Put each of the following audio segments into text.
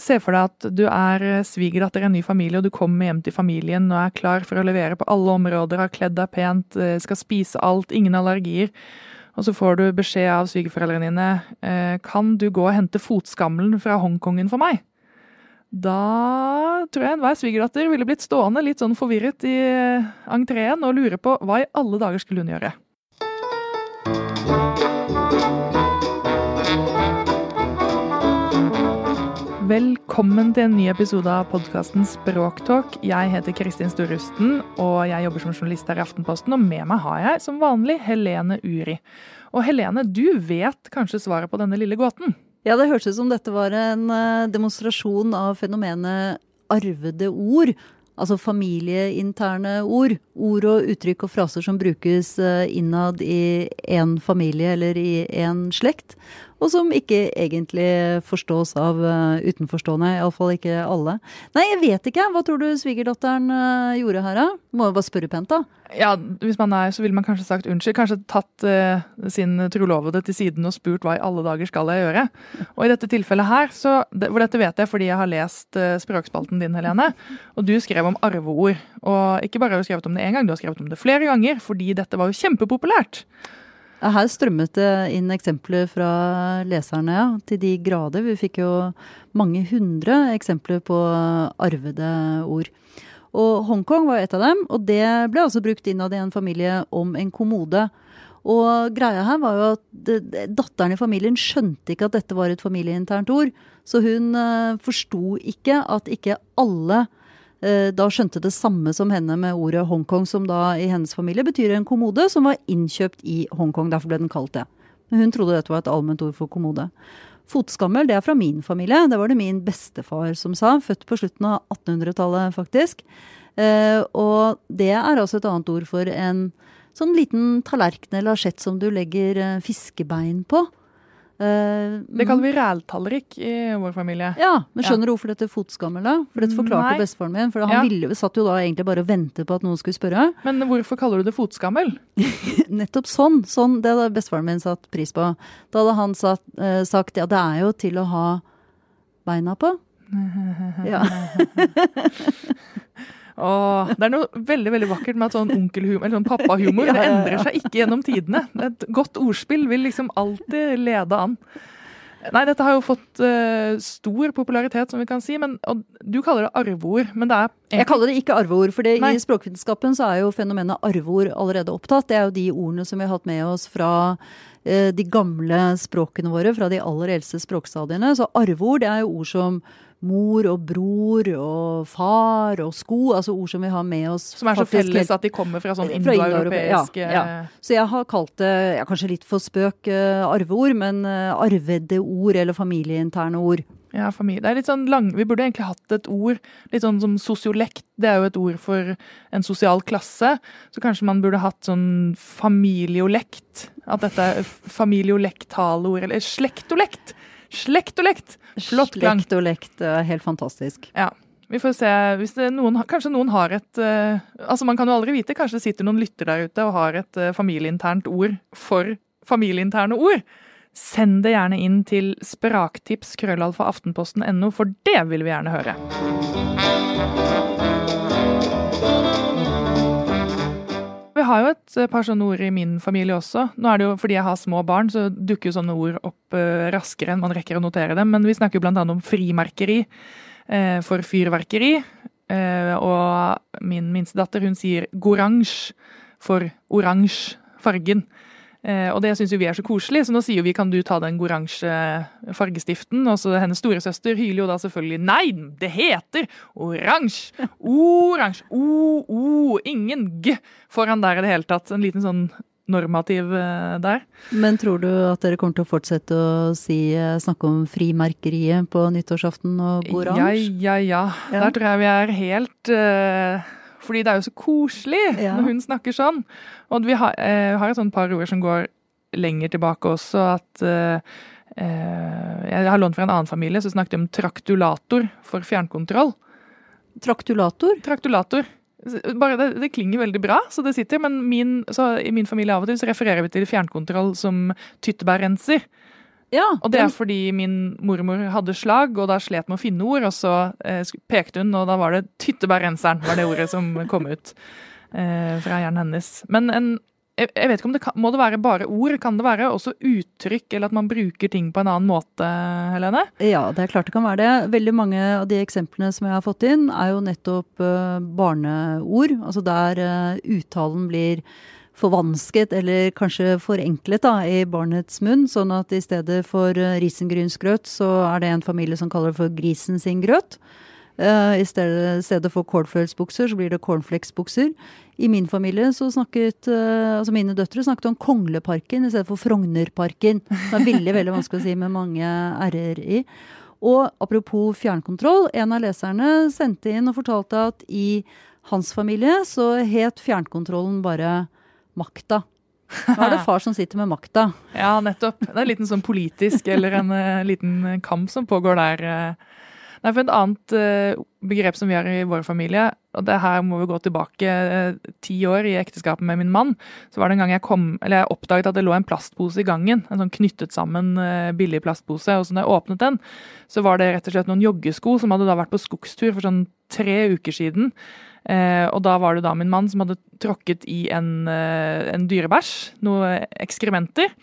Se for deg at du er svigerdatter i en ny familie, og du kommer hjem til familien og er klar for å levere på alle områder, har kledd deg pent, eh, skal spise alt, ingen allergier. Og så får du beskjed av svigerforeldrene dine eh, kan du gå og hente fotskammelen fra Hongkongen for meg. Da tror jeg enhver svigerdatter ville blitt stående litt sånn forvirret i eh, entreen og lure på hva i alle dager skulle hun gjøre. Velkommen til en ny episode av podkasten Språktalk. Jeg heter Kristin Storusten, og jeg jobber som journalist her i Aftenposten. Og med meg har jeg som vanlig Helene Uri. Og Helene, du vet kanskje svaret på denne lille gåten? Ja, det hørtes ut som dette var en eh, demonstrasjon av fenomenet arvede ord. Altså familieinterne ord. Ord og uttrykk og fraser som brukes eh, innad i én familie eller i én slekt og som ikke egentlig forstås av uh, utenforstående. Iallfall ikke alle. Nei, jeg vet ikke. Hva tror du svigerdatteren uh, gjorde her, da? Må jo bare spørre pent, da. Ja, hvis man er, så ville man kanskje sagt unnskyld. Kanskje tatt uh, sin trolovede til siden og spurt hva i alle dager skal jeg gjøre? Og i dette tilfellet her, så, hvor dette vet jeg fordi jeg har lest språkspalten din, Helene, og du skrev om arveord. Og ikke bare har du skrevet om det én gang, du har skrevet om det flere ganger, fordi dette var jo kjempepopulært. Her strømmet det inn eksempler fra leserne, ja, til de grader. Vi fikk jo mange hundre eksempler på arvede ord. Og Hongkong var et av dem, og det ble altså brukt innad i en familie om en kommode. Og greia her var jo at datteren i familien skjønte ikke at dette var et familieinternt ord. Så hun uh, forsto ikke at ikke alle Eh, da skjønte det samme som henne med ordet Hongkong, som da i hennes familie betyr en kommode som var innkjøpt i Hongkong. Derfor ble den kalt det. Men hun trodde dette var et allment ord for kommode. Fotskammel, det er fra min familie. Det var det min bestefar som sa. Født på slutten av 1800-tallet, faktisk. Eh, og det er altså et annet ord for en sånn liten tallerken eller asjett som du legger eh, fiskebein på. Uh, det kaller vi ræltallrik i vår familie. Ja, Men skjønner ja. du hvorfor dette fotskammel, da? For dette forklarte bestefaren min. For han ja. ville, satt jo da egentlig bare og ventet på at noen skulle spørre. Men hvorfor kaller du det fotskammel? Nettopp sånn. sånn. Det hadde bestefaren min satt pris på. Da hadde han satt, uh, sagt ja, det er jo til å ha beina på. ja. Åh, det er noe veldig veldig vakkert med at sånn onkelhumor, eller sånn pappahumor, det endrer seg ikke gjennom tidene. Et godt ordspill vil liksom alltid lede an. Nei, dette har jo fått uh, stor popularitet, som vi kan si. Men, og du kaller det arveord, men det er egentlig... Jeg kaller det ikke arveord, for i språkvitenskapen så er jo fenomenet arveord allerede opptatt. Det er jo de ordene som vi har hatt med oss fra uh, de gamle språkene våre, fra de aller eldste språkstadiene. Så arveord det er jo ord som mor og bror og far og sko, altså ord som vi har med oss. Som er så felles at de kommer fra sånn indoeuropeiske ja, ja. Så jeg har kalt det, ja, kanskje litt for spøk, uh, arveord, men uh, arvede ord eller familieinterne ord. Ja, familie. Det er litt sånn lang, Vi burde egentlig hatt et ord, litt sånn som sosiolekt. Det er jo et ord for en sosial klasse. Så kanskje man burde hatt sånn familiolekt. At dette er familieolekt-taleord, eller slektolekt. Slekt og lekt! Flott klang. Slekt og lekt, helt fantastisk. Ja. Vi får se. Hvis noen, kanskje noen har et uh, Altså, man kan jo aldri vite. Kanskje det sitter noen lytter der ute og har et uh, familieinternt ord for familieinterne ord. Send det gjerne inn til spraktips krøllalfa aftenposten.no, for det vil vi gjerne høre. Vi har jo et eh, par sånne ord i min familie også. Nå er det jo Fordi jeg har små barn, så dukker jo sånne ord opp uh, raskere enn man rekker å notere dem. Men vi snakker jo bl.a. om frimerkeri uh, for fyrverkeri. Og min minste datter hun sier goransje for oransje fargen. Eh, og det syns jo vi er så koselig, så nå sier vi kan du ta den oransje fargestiften? Og så hennes storesøster hyler jo da selvfølgelig nei, det heter oransje! Oransje! O-o! Ingen g foran der i det hele tatt. En liten sånn normativ eh, der. Men tror du at dere kommer til å fortsette å si, eh, snakke om frimerkeriet på nyttårsaften og oransje? Ja, ja, ja. Ja. Der tror jeg vi er helt eh, Fordi det er jo så koselig Ja. når hun snakker sånn. Og vi har, eh, har et sånt par ord som går lenger tilbake også, at eh, eh, Jeg har lånt fra en annen familie, så snakket de om traktulator for fjernkontroll. Traktulator? Traktulator. Bare det, det klinger veldig bra, så det sitter. Men min, så i min familie av og til så refererer vi til fjernkontroll som tyttebærrenser. Ja. Og det er fordi min mormor hadde slag, og da slet med å finne ord. Og så eh, pekte hun, og da var det tyttebærrenseren, var det ordet som kom ut eh, fra hjernen hennes. Men en, jeg, jeg vet ikke om det kan, må det være bare ord? Kan det være også uttrykk, eller at man bruker ting på en annen måte, Helene? Ja, det er klart det kan være det. Veldig mange av de eksemplene som jeg har fått inn, er jo nettopp eh, barneord. Altså der eh, uttalen blir forvansket eller kanskje forenklet da, i barnets munn. Sånn at i stedet for uh, risengrynsgrøt, så er det en familie som kaller det for grisen sin grøt. Eh, I stedet for cornflakesbukser, så blir det cornflakesbukser. I min familie så snakket eh, altså mine døtre snakket om Kongleparken i stedet for Frognerparken. Det er veldig veldig vanskelig å si med mange r-er i. Og apropos fjernkontroll, en av leserne sendte inn og fortalte at i hans familie så het fjernkontrollen bare makta. Nå er det far som sitter med makta. Ja, nettopp. Det er en liten sånn politisk eller en eh, liten kamp som pågår der. Nei, for Et annet eh, begrep som vi har i vår familie, og det her må vi gå tilbake eh, ti år i ekteskapet med min mann, så var det en gang jeg kom, eller jeg oppdaget at det lå en plastpose i gangen. En sånn knyttet sammen eh, billig plastpose. Og så når jeg åpnet den, så var det rett og slett noen joggesko som hadde da vært på skogstur for sånn tre uker siden. Eh, og da var det da min mann som hadde tråkket i en, en dyrebæsj, noe ekskrementer.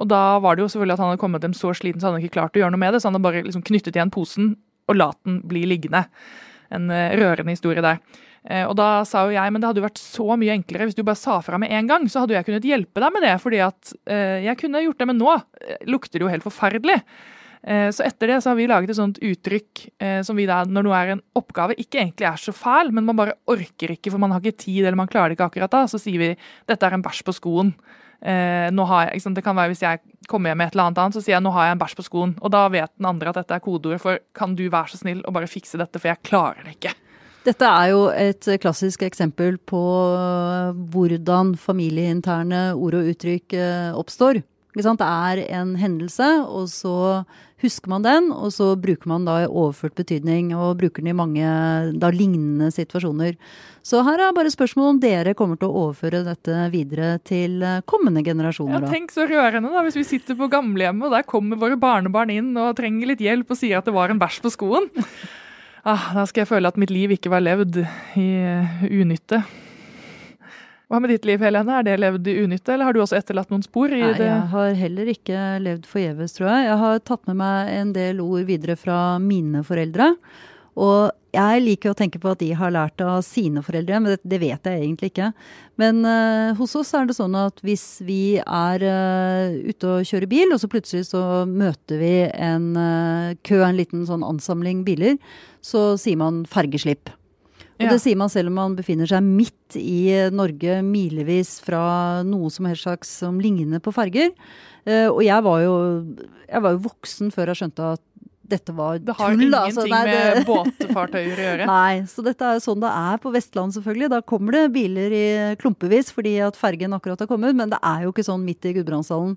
Og da var det jo selvfølgelig at han hadde kommet dem så sliten så hadde han ikke klart å gjøre noe med det, så han hadde bare liksom knyttet igjen posen og la den bli liggende. En eh, rørende historie der. Eh, og da sa jo jeg men det hadde jo vært så mye enklere hvis du bare sa fra med en gang, så hadde jo jeg kunnet hjelpe deg med det, fordi at eh, jeg kunne gjort det, men nå lukter det jo helt forferdelig. Eh, Så etter det så har vi laget et sånt uttrykk eh, som vi da, når noe er en oppgave, ikke egentlig er så fæl, men man bare orker ikke, for man har ikke tid, eller man klarer det ikke akkurat da, så sier vi dette er en bæsj på skoen. Eh, jeg, det kan være Hvis jeg kommer hjem med et eller annet annet, så sier jeg nå har jeg en bæsj på skoen. Og da vet den andre at dette er kodeord for kan du være så snill å bare fikse dette, for jeg klarer det ikke. Dette er jo et klassisk eksempel på hvordan familieinterne ord og uttrykk oppstår. Det er en hendelse, og så husker man den, og så bruker man da i overført betydning, og bruker den i mange da lignende situasjoner. Så her er bare spørsmålet om dere kommer til å overføre dette videre til eh, kommende generasjoner. Ja, tenk så rørende da, hvis vi sitter på gamlehjemmet, og der kommer våre barnebarn inn og trenger litt hjelp og sier at det var en bæsj på skoen. Ah, da skal jeg føle at mitt liv ikke var levd i eh, unytte. Hva med ditt liv, Helene? Er det levd i unytte, eller har du også etterlatt noen spor i Nei, det? jeg har heller ikke levd forgjeves, tror jeg. Jeg har tatt med meg en del ord videre fra mine foreldre. Og jeg liker å tenke på at de har lært av sine foreldre, men det, det vet jeg egentlig ikke. Men uh, hos oss er det sånn at hvis vi er uh, ute og kjører bil, og så plutselig så møter vi en uh, kø, en liten sånn ansamling biler, så sier man fergeslipp. Og Ja. det sier man selv om man befinner seg midt i Norge, milevis fra noe som helst slags som ligner på farger. Eh, og jeg var, jo, jeg var jo voksen før jeg skjønte at dette var tull. Det har tull. ingenting altså. Nei, med det- båtfartøyer å gjøre. Nei, så dette er sånn det er på Vestland selvfølgelig. Da kommer det biler i klumpevis fordi at fergen akkurat har kommet, men det er jo ikke sånn midt i Gudbrandsdalen.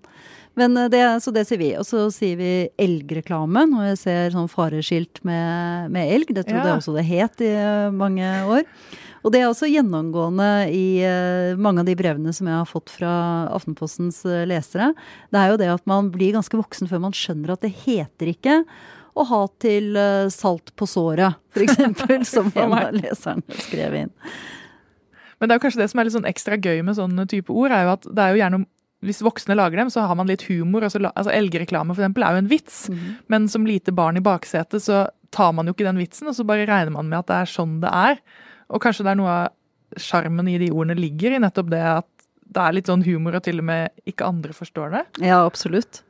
Men eh, det, så det sier vi. Og så sier vi elgreklame når jeg ser sånn fareskilt med, med elg. Det trodde Ja. jeg også det het i eh, mange år. Og det er også gjennomgående i eh, mange av de brevene som jeg har fått fra Aftenpostens lesere. Det er jo det at man blir ganske voksen før man skjønner at det heter ikke å ha til eh, salt på såret, f.eks., som en av leserne skrev inn. Men det er jo kanskje det som er litt sånn ekstra gøy med sånne type ord, er jo at det er jo gjerne hvis voksne lager dem, så har man litt humor. Altså, altså Elgreklame for eksempel, er jo en vits, men som lite barn i baksetet så tar man jo ikke den vitsen, og så bare regner man med at det er sånn det er. Og kanskje det er noe av sjarmen i de ordene ligger i nettopp det at det er litt sånn humor, og til og med ikke andre forstår det. Ja, absolutt.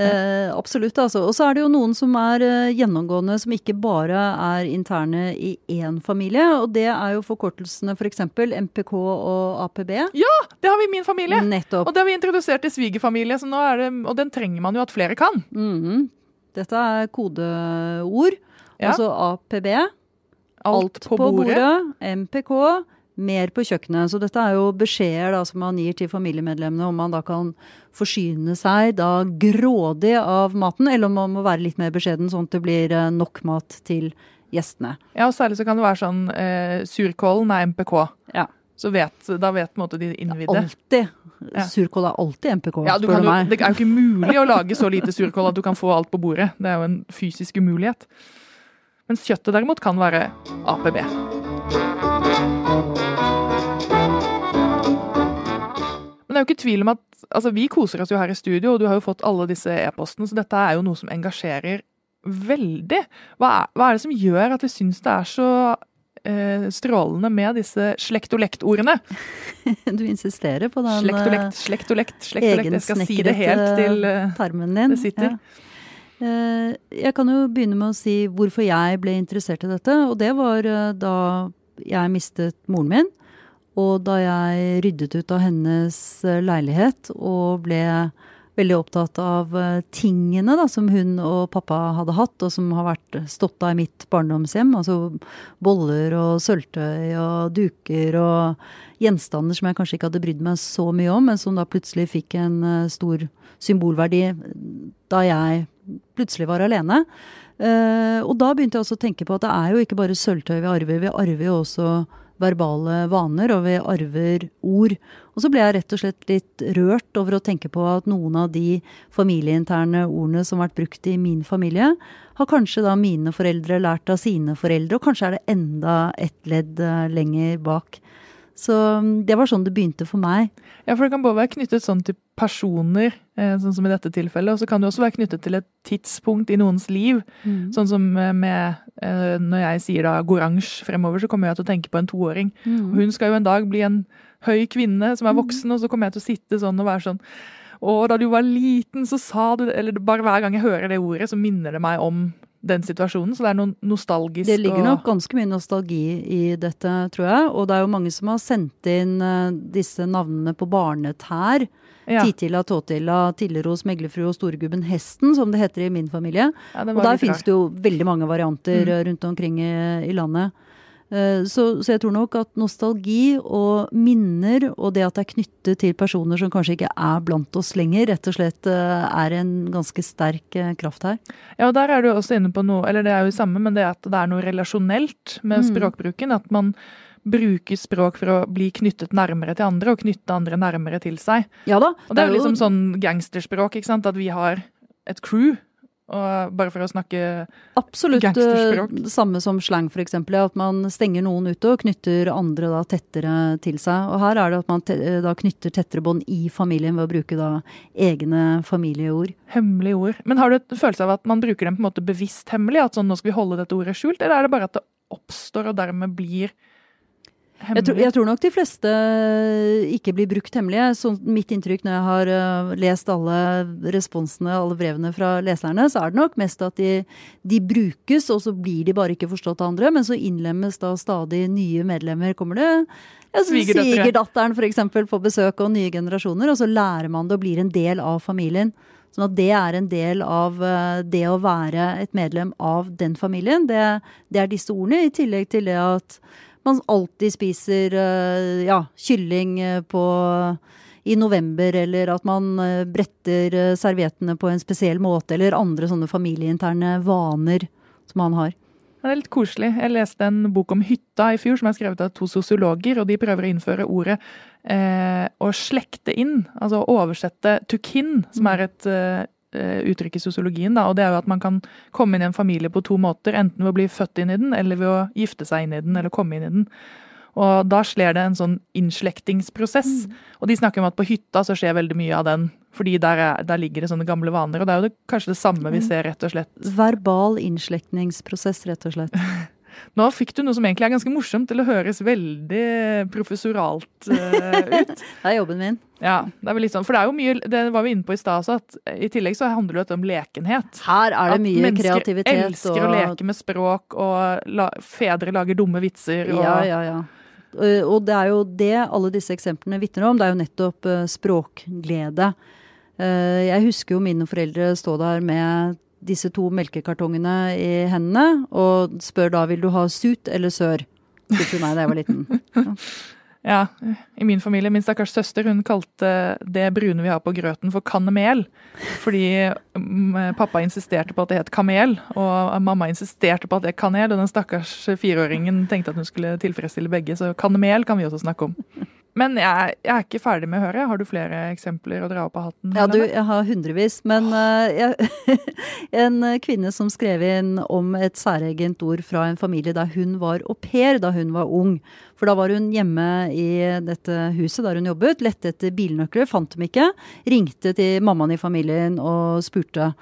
Eh, absolutt, altså. Og så er det jo noen som er eh, gjennomgående som ikke bare er interne i én familie. Og det er jo forkortelsene f.eks. For MPK og APB. Ja, det har vi i min familie! Nettopp. Og det har vi introdusert i svigerfamilie, er og den trenger man jo at flere kan. Mhm. Dette er kodeord. Ja. Altså APB. Alt, på, bordet. MPK. Mer på kjøkkenet. Så dette er jo beskjeder som man gir til familiemedlemmene om man da kan forsyne seg da grådig av maten, eller om man må være litt mer beskjeden, sånn at det blir eh, nok mat til gjestene. Ja, og særlig så kan det være sånn eh, surkålen er MPK. Ja. Så vet, da vet måte de innvidde. Alltid. Ja. Surkål er alltid MPK, Ja, du spør du meg. det er jo ikke mulig å lage så lite surkål at du kan få alt på bordet. Det er jo en fysisk umulighet. Mens kjøttet derimot kan være APB. Er jo ikke tvil om at altså Vi koser oss jo her i studio, og du har jo fått alle disse e-postene, så dette er jo noe som engasjerer veldig. Hva er, hva er det som gjør at vi syns det er så eh, strålende med disse slekt-og-lekt-ordene? Du insisterer på den Slekt-og-lekt, slekt-og-lekt, slekt-og-lekt. Jeg skal si det helt til eh, eh, tarmen din. det sitter. Ja. Eh, Jeg kan jo begynne med å si hvorfor jeg ble interessert i dette. Og det var eh, da jeg mistet moren min, og da jeg ryddet ut av hennes eh, leilighet og ble veldig opptatt av eh, tingene da, som hun og pappa hadde hatt, og som har vært stått av i mitt barndomshjem. Altså boller og sølvtøy og duker og gjenstander som jeg kanskje ikke hadde brydd meg så mye om, men som da plutselig fikk en eh, stor symbolverdi da jeg plutselig var alene. Og da begynte jeg også å tenke på at det er jo ikke bare sølvtøy vi arver, vi arver jo også verbale vaner, og vi arver ord. Og så ble jeg rett og slett litt rørt over å tenke på at noen av de familieinterne ordene som har vært brukt i min familie, har kanskje da mine foreldre lært av sine foreldre, og kanskje er det enda et ledd eh, lenger bak. Så mm, det var sånn det begynte for meg. Ja, for det kan både være knyttet sånn til personer, eh, sånn som i dette tilfellet, og så kan det også være knyttet til et tidspunkt i noens liv. Sånn som eh, med eh, Når jeg sier da goransje fremover, så kommer jeg til å tenke på en toåring. Mm. hun skal jo en dag bli en høy kvinne som er voksen, og så kommer jeg til å sitte sånn og være sånn Å, da du var liten, så sa du Eller bare hver gang jeg hører det ordet, så minner det meg om den situasjonen. Så det er noe nostalgisk Det ligger nok ganske mye nostalgi i dette, tror jeg. Og det er jo mange som har sendt inn eh, disse navnene på barnetær. ja, Titila, Tåtila, Tilleros, Meglerfrue og Storegubben Hesten, som det heter i min familie. ja, Og der finnes det jo veldig mange varianter Mm. eh, rundt omkring i, i landet. Eh, Så, så jeg tror nok at nostalgi og minner, og det at det er knyttet til personer som kanskje ikke er blant oss lenger, rett og slett eh, er en ganske sterk eh, kraft her. Ja, og der er du også inne på noe, eller det er jo det samme, men det at det er noe relasjonelt med Mm. språkbruken. At man bruker språk for å bli knyttet nærmere til andre, og knytte andre nærmere til seg. Ja da. Og det er jo liksom sånn gangsterspråk, ikke sant? At vi har et crew. Og bare for å snakke Absolutt eh, Gangsterspråk. det samme som slang, for eksempel. At man stenger noen ute og knytter andre da tettere til seg. Og her er det at man te eh, da knytter tettere bånd i familien ved å bruke da egne familieord. hemmelige ord. Men har du et følelse av at man bruker dem på en måte bevisst hemmelig? At sånn nå skal vi holde dette ordet skjult, eller er det bare at det oppstår og dermed blir Jeg tror, jeg tror nok de fleste ikke blir brukt hemmelige. Så mitt inntrykk når jeg har eh, lest alle responsene, alle brevene fra leserne, så er det nok mest at de, de brukes, og så blir de bare ikke forstått av andre. Men så innlemmes da stadig nye medlemmer. Kommer det. Svigerdatteren f.eks. på besøk, og nye generasjoner. Og så lærer man det og blir en del av familien. Sånn at det er en del av eh, det å være et medlem av den familien. Det, det er disse ordene, i tillegg til det at man alltid spiser eh, ja, kylling eh, på, i november, eller at man eh, bretter serviettene på en spesiell måte, eller andre sånne familieinterne vaner som man har. Det er litt koselig. Jeg leste en bok om hytta i fjor, som er skrevet av to sosiologer, og de prøver å innføre ordet eh, å slekte inn. Altså oversette tukin, som er et eh, uttrykk i sosiologien. Da, og det er jo at man kan komme inn i en familie på to måter. Enten ved å bli født inn i den, eller ved å gifte seg inn i den, eller komme inn i den. Og da skjer det en sånn innslektingsprosess. Og de snakker om at på hytta så skjer veldig mye av den. Fordi der, er, der ligger det sånne gamle vaner. Og det er jo det, kanskje det samme vi ser, rett og slett. Verbal innslektingsprosess, rett og slett. Nå fikk du noe som egentlig er ganske morsomt, å høres veldig professoralt uh, ut. det er jobben min. Ja, det er vel litt sånn, For det er jo mye, det var vi inne på i stad også, at i tillegg så handler det om lekenhet. Her er det at mye kreativitet. At mennesker elsker og... å leke med språk, og la, fedre lager dumme vitser. Og... Ja, ja, ja. Og det er jo det alle disse eksemplene vitner om. Det er jo nettopp språkglede. Jeg husker jo mine foreldre stå der med disse to melkekartongene i hendene og spør da vil du ha sut eller sør. Spurte meg da jeg var liten. Ja. ja. i min familie, min stakkars søster, hun kalte det brune vi har på grøten for kannemel. Fordi mm, pappa insisterte på at det het kamel, og mamma insisterte på at det het kanel. Og den stakkars fireåringen tenkte at hun skulle tilfredsstille begge, så kannemel kan vi også snakke om. Men jeg, jeg, er ikke ferdig med høret. Har du flere eksempler å dra opp av hatten? Ja, du, jeg har hundrevis. Men uh, jeg, en kvinne som skrev inn om et særegent ord fra en familie der hun var au pair da hun var ung. For da var hun hjemme i dette huset der hun jobbet, lette etter bilnøkler, fant dem ikke. Ringte til mammaen i familien og spurte.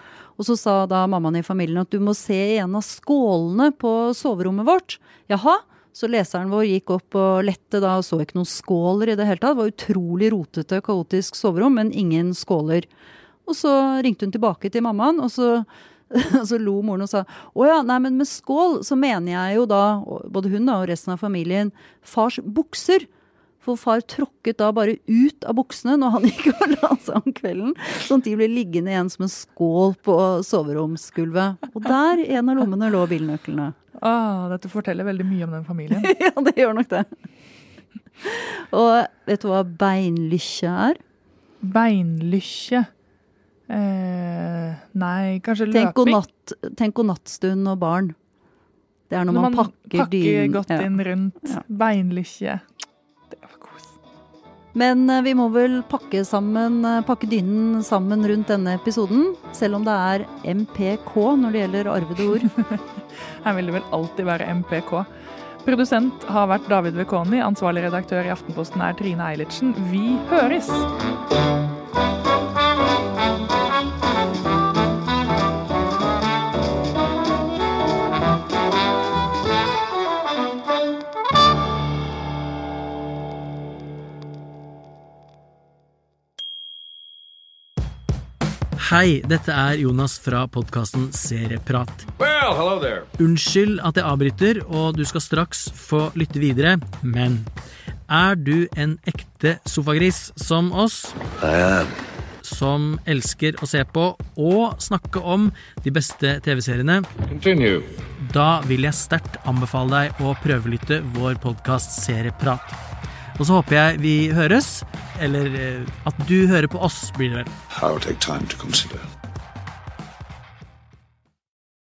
Og så sa da mammaen i familien at du må se i en av skålene på soverommet vårt. Jaha, så leseren vår gikk opp og lette da og så ikke noen skåler i det hele tatt. Det var utrolig rotete, kaotisk soverom, men ingen skåler. Og så ringte hun tilbake til mammaen, og så, så lo moren og sa å ja, nei, men med skål så mener jeg jo da, både hun da og resten av familien, fars bukser. For far tråkket da bare ut av buksene når han gikk og la seg om kvelden. Sånn at de ble liggende igjen som en skål på soveromsgulvet. Og der i en av lommene lå bilnøklene. Ah, dette forteller veldig mye om den familien. ja, det gjør nok det. Og vet du hva beinlykkje er? Beinlykkje eh, Nei, kanskje tenk løping? Natt, tenk god nattstund og barn. Det er når, når man, man, pakker, pakker dyn. godt ja. inn rundt. Ja. Beinlykkje. Men eh, vi må vel pakke, sammen, eh, pakke dynen sammen rundt denne episoden. Selv om det er MPK når det gjelder arvede ord. Her vil det vel alltid være MPK. Produsent har vært David Vekoni. Ansvarlig redaktør i Aftenposten er Trine Eilertsen. Vi høres! Hei, dette er Jonas fra podkasten Serieprat. Well, Unnskyld at jeg avbryter, og du skal straks få lytte videre, men er du en ekte sofagris som oss? Som elsker å se på og snakke om de beste TV-seriene? Da vil jeg sterkt anbefale deg å prøvelytte vår podkast Serieprat. Og så håper jeg vi høres. Eller eh, at du hører på oss, blir det vel.